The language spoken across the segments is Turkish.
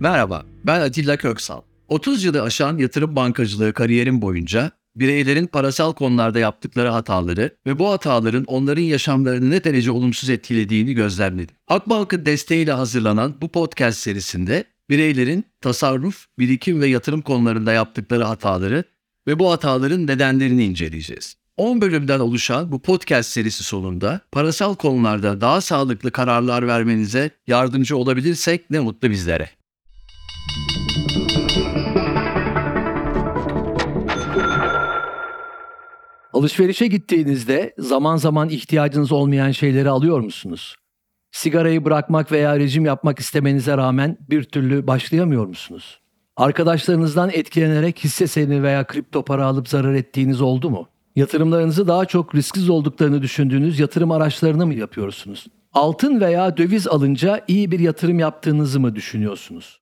Merhaba, ben Atilla Köksal. 30 yılı aşan yatırım bankacılığı kariyerim boyunca bireylerin parasal konularda yaptıkları hataları ve bu hataların onların yaşamlarını ne derece olumsuz etkilediğini gözlemledim. Akbank'ın desteğiyle hazırlanan bu podcast serisinde bireylerin tasarruf, birikim ve yatırım konularında yaptıkları hataları ve bu hataların nedenlerini inceleyeceğiz. 10 bölümden oluşan bu podcast serisi sonunda parasal konularda daha sağlıklı kararlar vermenize yardımcı olabilirsek ne mutlu bizlere. Alışverişe gittiğinizde zaman zaman ihtiyacınız olmayan şeyleri alıyor musunuz? Sigarayı bırakmak veya rejim yapmak istemenize rağmen bir türlü başlayamıyor musunuz? Arkadaşlarınızdan etkilenerek hisse senedi veya kripto para alıp zarar ettiğiniz oldu mu? Yatırımlarınızı daha çok risksiz olduklarını düşündüğünüz yatırım araçlarını mı yapıyorsunuz? Altın veya döviz alınca iyi bir yatırım yaptığınızı mı düşünüyorsunuz?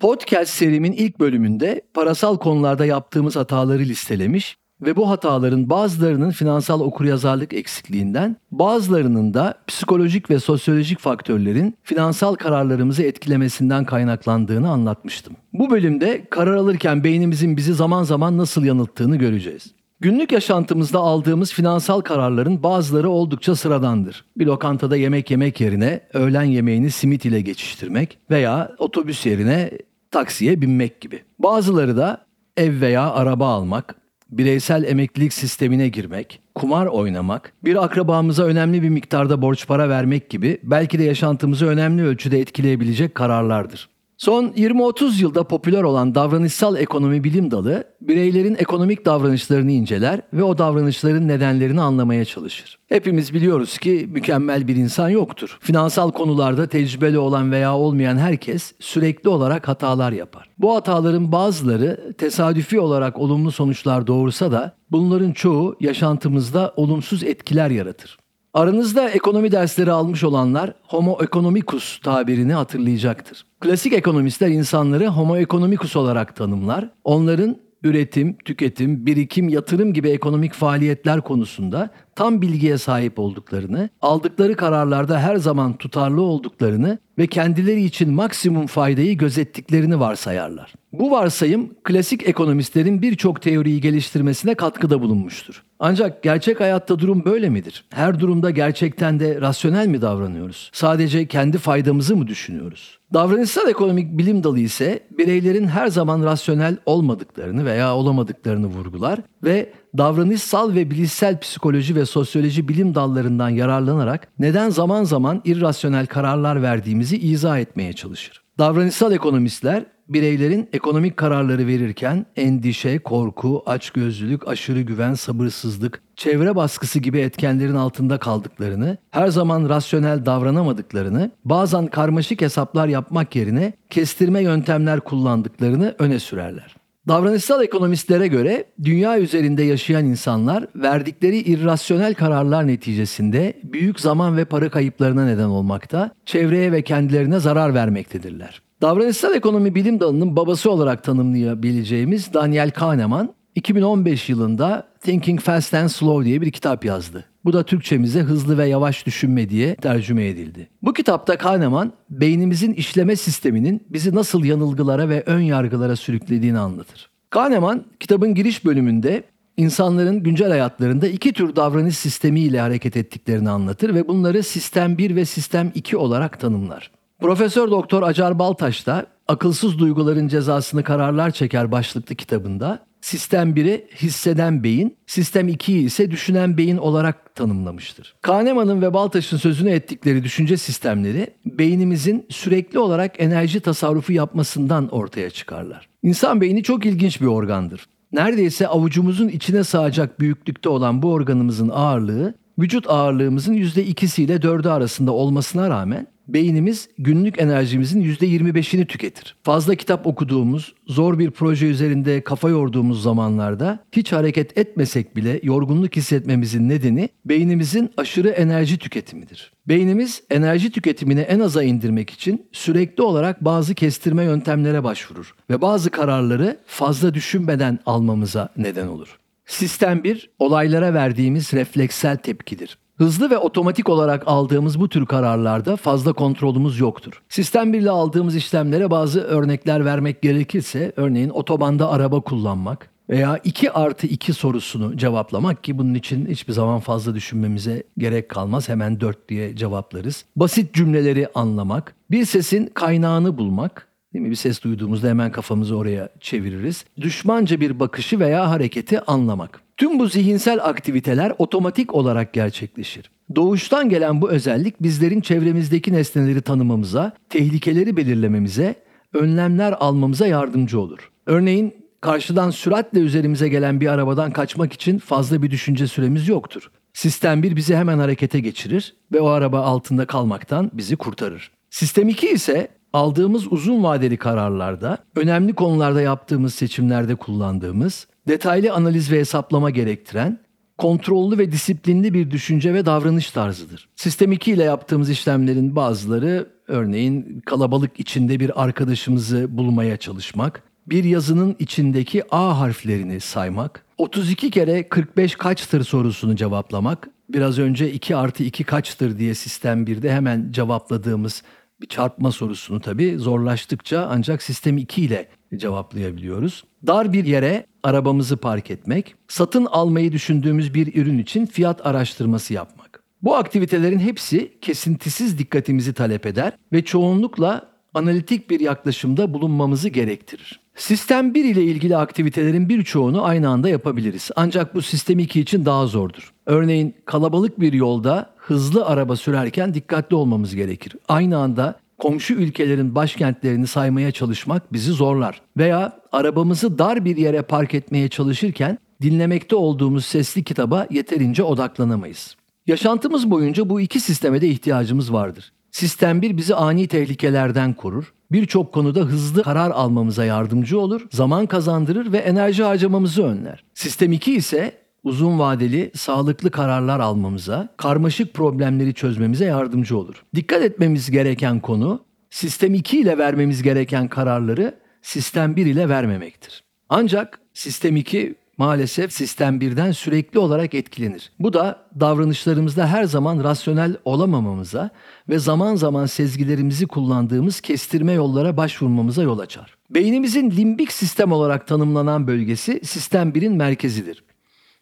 Podcast serimin ilk bölümünde parasal konularda yaptığımız hataları listelemiş ve bu hataların bazılarının finansal okuryazarlık eksikliğinden, bazılarının da psikolojik ve sosyolojik faktörlerin finansal kararlarımızı etkilemesinden kaynaklandığını anlatmıştım. Bu bölümde karar alırken beynimizin bizi zaman zaman nasıl yanılttığını göreceğiz. Günlük yaşantımızda aldığımız finansal kararların bazıları oldukça sıradandır. Bir lokantada yemek yemek yerine öğlen yemeğini simit ile geçiştirmek veya otobüs yerine taksiye binmek gibi. Bazıları da ev veya araba almak, bireysel emeklilik sistemine girmek, kumar oynamak, bir akrabamıza önemli bir miktarda borç para vermek gibi belki de yaşantımızı önemli ölçüde etkileyebilecek kararlardır. Son 20-30 yılda popüler olan davranışsal ekonomi bilim dalı, bireylerin ekonomik davranışlarını inceler ve o davranışların nedenlerini anlamaya çalışır. Hepimiz biliyoruz ki mükemmel bir insan yoktur. Finansal konularda tecrübeli olan veya olmayan herkes sürekli olarak hatalar yapar. Bu hataların bazıları tesadüfi olarak olumlu sonuçlar doğursa da bunların çoğu yaşantımızda olumsuz etkiler yaratır. Aranızda ekonomi dersleri almış olanlar homo economicus tabirini hatırlayacaktır. Klasik ekonomistler insanları homo economicus olarak tanımlar. Onların üretim, tüketim, birikim, yatırım gibi ekonomik faaliyetler konusunda tam bilgiye sahip olduklarını, aldıkları kararlarda her zaman tutarlı olduklarını ve kendileri için maksimum faydayı gözettiklerini varsayarlar. Bu varsayım klasik ekonomistlerin birçok teoriyi geliştirmesine katkıda bulunmuştur. Ancak gerçek hayatta durum böyle midir? Her durumda gerçekten de rasyonel mi davranıyoruz? Sadece kendi faydamızı mı düşünüyoruz? Davranışsal ekonomik bilim dalı ise bireylerin her zaman rasyonel olmadıklarını veya olamadıklarını vurgular ve davranışsal ve bilişsel psikoloji ve sosyoloji bilim dallarından yararlanarak neden zaman zaman irrasyonel kararlar verdiğimizi izah etmeye çalışır. Davranışsal ekonomistler bireylerin ekonomik kararları verirken endişe, korku, açgözlülük, aşırı güven, sabırsızlık, çevre baskısı gibi etkenlerin altında kaldıklarını, her zaman rasyonel davranamadıklarını, bazen karmaşık hesaplar yapmak yerine kestirme yöntemler kullandıklarını öne sürerler. Davranışsal ekonomistlere göre dünya üzerinde yaşayan insanlar verdikleri irrasyonel kararlar neticesinde büyük zaman ve para kayıplarına neden olmakta, çevreye ve kendilerine zarar vermektedirler. Davranışsal ekonomi bilim dalının babası olarak tanımlayabileceğimiz Daniel Kahneman 2015 yılında Thinking Fast and Slow diye bir kitap yazdı. Bu da Türkçemize hızlı ve yavaş düşünme diye tercüme edildi. Bu kitapta Kahneman beynimizin işleme sisteminin bizi nasıl yanılgılara ve ön yargılara sürüklediğini anlatır. Kahneman kitabın giriş bölümünde insanların güncel hayatlarında iki tür davranış sistemi ile hareket ettiklerini anlatır ve bunları sistem 1 ve sistem 2 olarak tanımlar. Profesör Doktor Acar Baltaş da Akılsız Duyguların Cezasını Kararlar Çeker başlıklı kitabında sistem 1'i hisseden beyin, sistem 2'yi ise düşünen beyin olarak tanımlamıştır. Kahneman'ın ve Baltaş'ın sözünü ettikleri düşünce sistemleri beynimizin sürekli olarak enerji tasarrufu yapmasından ortaya çıkarlar. İnsan beyni çok ilginç bir organdır. Neredeyse avucumuzun içine sığacak büyüklükte olan bu organımızın ağırlığı vücut ağırlığımızın %2'si ile 4'ü arasında olmasına rağmen beynimiz günlük enerjimizin %25'ini tüketir. Fazla kitap okuduğumuz, zor bir proje üzerinde kafa yorduğumuz zamanlarda hiç hareket etmesek bile yorgunluk hissetmemizin nedeni beynimizin aşırı enerji tüketimidir. Beynimiz enerji tüketimini en aza indirmek için sürekli olarak bazı kestirme yöntemlere başvurur ve bazı kararları fazla düşünmeden almamıza neden olur. Sistem 1 olaylara verdiğimiz refleksel tepkidir. Hızlı ve otomatik olarak aldığımız bu tür kararlarda fazla kontrolümüz yoktur. Sistem 1 ile aldığımız işlemlere bazı örnekler vermek gerekirse örneğin otobanda araba kullanmak veya 2 artı 2 sorusunu cevaplamak ki bunun için hiçbir zaman fazla düşünmemize gerek kalmaz. Hemen 4 diye cevaplarız. Basit cümleleri anlamak, bir sesin kaynağını bulmak, Değil mi? Bir ses duyduğumuzda hemen kafamızı oraya çeviririz. Düşmanca bir bakışı veya hareketi anlamak. Tüm bu zihinsel aktiviteler otomatik olarak gerçekleşir. Doğuştan gelen bu özellik bizlerin çevremizdeki nesneleri tanımamıza, tehlikeleri belirlememize, önlemler almamıza yardımcı olur. Örneğin karşıdan süratle üzerimize gelen bir arabadan kaçmak için fazla bir düşünce süremiz yoktur. Sistem 1 bizi hemen harekete geçirir ve o araba altında kalmaktan bizi kurtarır. Sistem 2 ise aldığımız uzun vadeli kararlarda, önemli konularda yaptığımız seçimlerde kullandığımız, detaylı analiz ve hesaplama gerektiren, kontrollü ve disiplinli bir düşünce ve davranış tarzıdır. Sistem 2 ile yaptığımız işlemlerin bazıları örneğin kalabalık içinde bir arkadaşımızı bulmaya çalışmak, bir yazının içindeki A harflerini saymak, 32 kere 45 kaçtır sorusunu cevaplamak, biraz önce 2 artı 2 kaçtır diye sistem 1'de hemen cevapladığımız bir çarpma sorusunu tabii zorlaştıkça ancak sistem 2 ile cevaplayabiliyoruz. Dar bir yere arabamızı park etmek, satın almayı düşündüğümüz bir ürün için fiyat araştırması yapmak. Bu aktivitelerin hepsi kesintisiz dikkatimizi talep eder ve çoğunlukla analitik bir yaklaşımda bulunmamızı gerektirir. Sistem 1 ile ilgili aktivitelerin birçoğunu aynı anda yapabiliriz. Ancak bu sistem 2 için daha zordur. Örneğin kalabalık bir yolda hızlı araba sürerken dikkatli olmamız gerekir. Aynı anda komşu ülkelerin başkentlerini saymaya çalışmak bizi zorlar. Veya arabamızı dar bir yere park etmeye çalışırken dinlemekte olduğumuz sesli kitaba yeterince odaklanamayız. Yaşantımız boyunca bu iki sisteme de ihtiyacımız vardır. Sistem 1 bizi ani tehlikelerden korur. Birçok konuda hızlı karar almamıza yardımcı olur, zaman kazandırır ve enerji harcamamızı önler. Sistem 2 ise uzun vadeli sağlıklı kararlar almamıza, karmaşık problemleri çözmemize yardımcı olur. Dikkat etmemiz gereken konu sistem 2 ile vermemiz gereken kararları sistem 1 ile vermemektir. Ancak sistem 2 maalesef sistem 1'den sürekli olarak etkilenir. Bu da davranışlarımızda her zaman rasyonel olamamamıza ve zaman zaman sezgilerimizi kullandığımız kestirme yollara başvurmamıza yol açar. Beynimizin limbik sistem olarak tanımlanan bölgesi sistem 1'in merkezidir.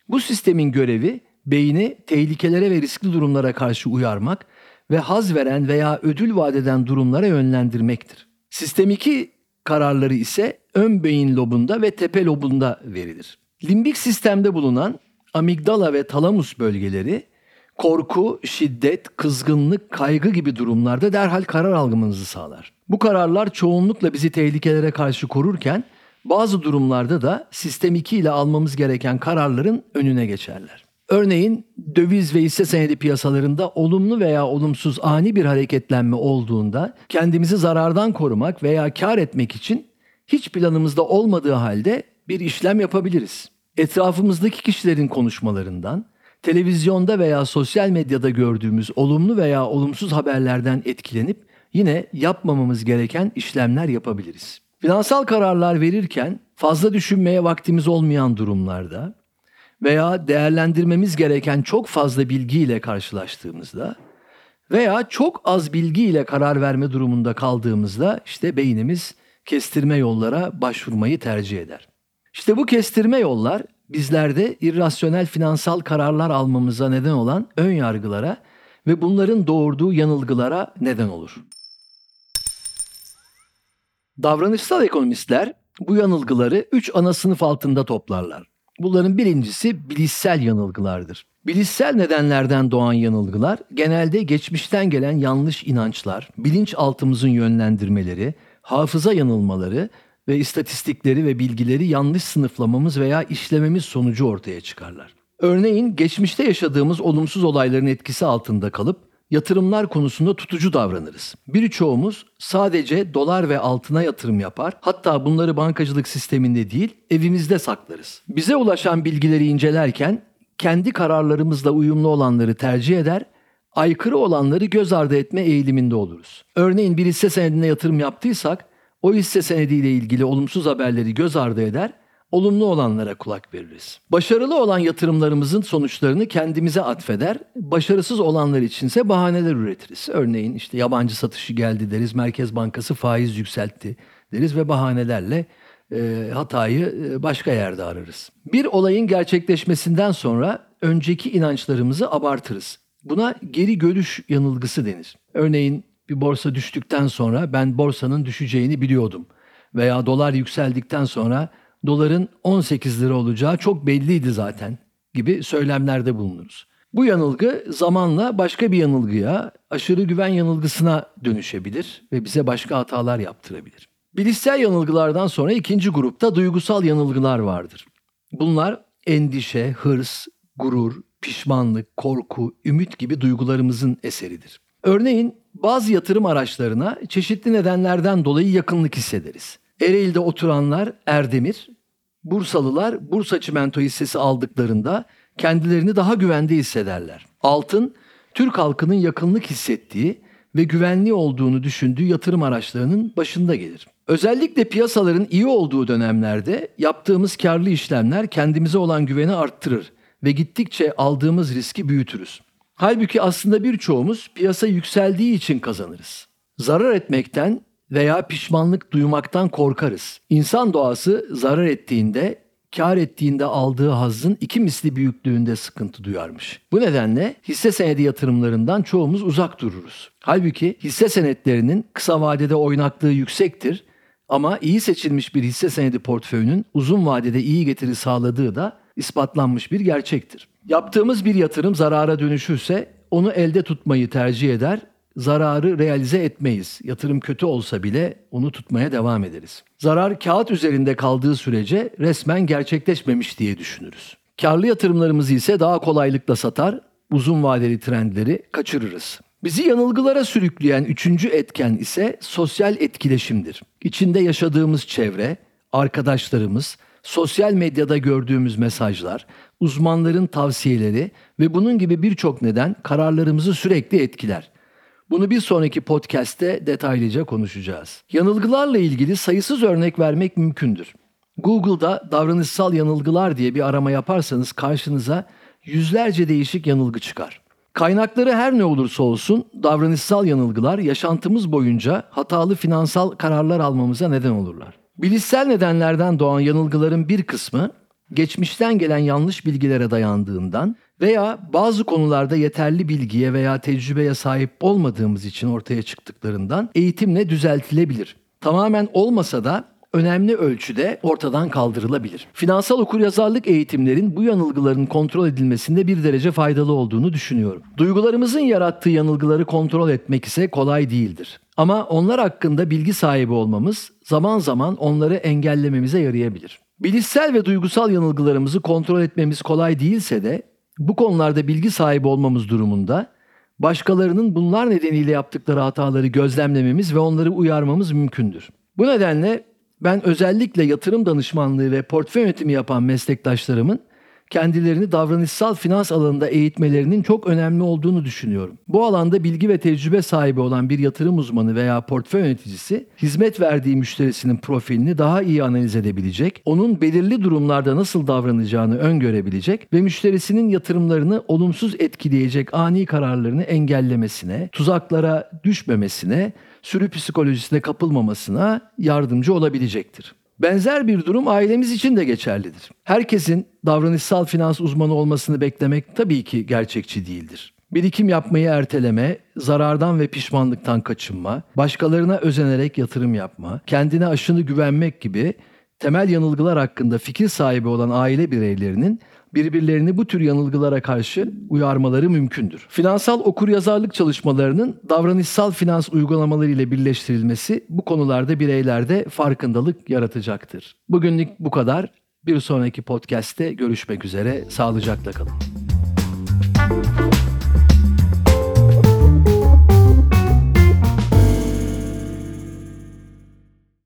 Bu sistemin görevi beyni tehlikelere ve riskli durumlara karşı uyarmak ve haz veren veya ödül vadeden durumlara yönlendirmektir. Sistem 2 kararları ise ön beyin lobunda ve tepe lobunda verilir. Limbik sistemde bulunan amigdala ve talamus bölgeleri korku, şiddet, kızgınlık, kaygı gibi durumlarda derhal karar algımızı sağlar. Bu kararlar çoğunlukla bizi tehlikelere karşı korurken bazı durumlarda da sistem 2 ile almamız gereken kararların önüne geçerler. Örneğin döviz ve hisse senedi piyasalarında olumlu veya olumsuz ani bir hareketlenme olduğunda kendimizi zarardan korumak veya kar etmek için hiç planımızda olmadığı halde bir işlem yapabiliriz. Etrafımızdaki kişilerin konuşmalarından, televizyonda veya sosyal medyada gördüğümüz olumlu veya olumsuz haberlerden etkilenip yine yapmamamız gereken işlemler yapabiliriz. Finansal kararlar verirken fazla düşünmeye vaktimiz olmayan durumlarda veya değerlendirmemiz gereken çok fazla bilgiyle karşılaştığımızda veya çok az bilgiyle karar verme durumunda kaldığımızda işte beynimiz kestirme yollara başvurmayı tercih eder. İşte bu kestirme yollar bizlerde irrasyonel finansal kararlar almamıza neden olan ön yargılara ve bunların doğurduğu yanılgılara neden olur. Davranışsal ekonomistler bu yanılgıları üç ana sınıf altında toplarlar. Bunların birincisi bilişsel yanılgılardır. Bilişsel nedenlerden doğan yanılgılar genelde geçmişten gelen yanlış inançlar, bilinçaltımızın yönlendirmeleri, hafıza yanılmaları ve istatistikleri ve bilgileri yanlış sınıflamamız veya işlememiz sonucu ortaya çıkarlar. Örneğin geçmişte yaşadığımız olumsuz olayların etkisi altında kalıp yatırımlar konusunda tutucu davranırız. Birçoğumuz sadece dolar ve altına yatırım yapar. Hatta bunları bankacılık sisteminde değil, evimizde saklarız. Bize ulaşan bilgileri incelerken kendi kararlarımızla uyumlu olanları tercih eder, aykırı olanları göz ardı etme eğiliminde oluruz. Örneğin bir hisse senedine yatırım yaptıysak, o hisse senediyle ilgili olumsuz haberleri göz ardı eder olumlu olanlara kulak veririz. Başarılı olan yatırımlarımızın sonuçlarını kendimize atfeder, başarısız olanlar içinse bahaneler üretiriz. Örneğin işte yabancı satışı geldi deriz, Merkez Bankası faiz yükseltti deriz ve bahanelerle e, hatayı e, başka yerde ararız. Bir olayın gerçekleşmesinden sonra önceki inançlarımızı abartırız. Buna geri görüş yanılgısı denir. Örneğin bir borsa düştükten sonra ben borsanın düşeceğini biliyordum veya dolar yükseldikten sonra doların 18 lira olacağı çok belliydi zaten gibi söylemlerde bulunuruz. Bu yanılgı zamanla başka bir yanılgıya, aşırı güven yanılgısına dönüşebilir ve bize başka hatalar yaptırabilir. Bilişsel yanılgılardan sonra ikinci grupta duygusal yanılgılar vardır. Bunlar endişe, hırs, gurur, pişmanlık, korku, ümit gibi duygularımızın eseridir. Örneğin bazı yatırım araçlarına çeşitli nedenlerden dolayı yakınlık hissederiz. Ereğli'de oturanlar Erdemir, Bursalılar Bursa Çimento hissesi aldıklarında kendilerini daha güvende hissederler. Altın, Türk halkının yakınlık hissettiği ve güvenli olduğunu düşündüğü yatırım araçlarının başında gelir. Özellikle piyasaların iyi olduğu dönemlerde yaptığımız karlı işlemler kendimize olan güveni arttırır ve gittikçe aldığımız riski büyütürüz. Halbuki aslında birçoğumuz piyasa yükseldiği için kazanırız. Zarar etmekten veya pişmanlık duymaktan korkarız. İnsan doğası zarar ettiğinde, kar ettiğinde aldığı hazzın iki misli büyüklüğünde sıkıntı duyarmış. Bu nedenle hisse senedi yatırımlarından çoğumuz uzak dururuz. Halbuki hisse senetlerinin kısa vadede oynaklığı yüksektir ama iyi seçilmiş bir hisse senedi portföyünün uzun vadede iyi getiri sağladığı da ispatlanmış bir gerçektir. Yaptığımız bir yatırım zarara dönüşürse onu elde tutmayı tercih eder zararı realize etmeyiz. Yatırım kötü olsa bile onu tutmaya devam ederiz. Zarar kağıt üzerinde kaldığı sürece resmen gerçekleşmemiş diye düşünürüz. Karlı yatırımlarımızı ise daha kolaylıkla satar, uzun vadeli trendleri kaçırırız. Bizi yanılgılara sürükleyen üçüncü etken ise sosyal etkileşimdir. İçinde yaşadığımız çevre, arkadaşlarımız, sosyal medyada gördüğümüz mesajlar, uzmanların tavsiyeleri ve bunun gibi birçok neden kararlarımızı sürekli etkiler. Bunu bir sonraki podcast'te detaylıca konuşacağız. Yanılgılarla ilgili sayısız örnek vermek mümkündür. Google'da davranışsal yanılgılar diye bir arama yaparsanız karşınıza yüzlerce değişik yanılgı çıkar. Kaynakları her ne olursa olsun davranışsal yanılgılar yaşantımız boyunca hatalı finansal kararlar almamıza neden olurlar. Bilişsel nedenlerden doğan yanılgıların bir kısmı geçmişten gelen yanlış bilgilere dayandığından veya bazı konularda yeterli bilgiye veya tecrübeye sahip olmadığımız için ortaya çıktıklarından eğitimle düzeltilebilir. Tamamen olmasa da önemli ölçüde ortadan kaldırılabilir. Finansal okuryazarlık eğitimlerin bu yanılgıların kontrol edilmesinde bir derece faydalı olduğunu düşünüyorum. Duygularımızın yarattığı yanılgıları kontrol etmek ise kolay değildir. Ama onlar hakkında bilgi sahibi olmamız zaman zaman onları engellememize yarayabilir. Bilişsel ve duygusal yanılgılarımızı kontrol etmemiz kolay değilse de bu konularda bilgi sahibi olmamız durumunda başkalarının bunlar nedeniyle yaptıkları hataları gözlemlememiz ve onları uyarmamız mümkündür. Bu nedenle ben özellikle yatırım danışmanlığı ve portföy yönetimi yapan meslektaşlarımın kendilerini davranışsal finans alanında eğitmelerinin çok önemli olduğunu düşünüyorum. Bu alanda bilgi ve tecrübe sahibi olan bir yatırım uzmanı veya portföy yöneticisi hizmet verdiği müşterisinin profilini daha iyi analiz edebilecek, onun belirli durumlarda nasıl davranacağını öngörebilecek ve müşterisinin yatırımlarını olumsuz etkileyecek ani kararlarını engellemesine, tuzaklara düşmemesine, sürü psikolojisine kapılmamasına yardımcı olabilecektir. Benzer bir durum ailemiz için de geçerlidir. Herkesin davranışsal finans uzmanı olmasını beklemek tabii ki gerçekçi değildir. Birikim yapmayı erteleme, zarardan ve pişmanlıktan kaçınma, başkalarına özenerek yatırım yapma, kendine aşını güvenmek gibi temel yanılgılar hakkında fikir sahibi olan aile bireylerinin birbirlerini bu tür yanılgılara karşı uyarmaları mümkündür. Finansal okuryazarlık çalışmalarının davranışsal finans uygulamaları ile birleştirilmesi bu konularda bireylerde farkındalık yaratacaktır. Bugünlük bu kadar. Bir sonraki podcast'te görüşmek üzere. Sağlıcakla kalın.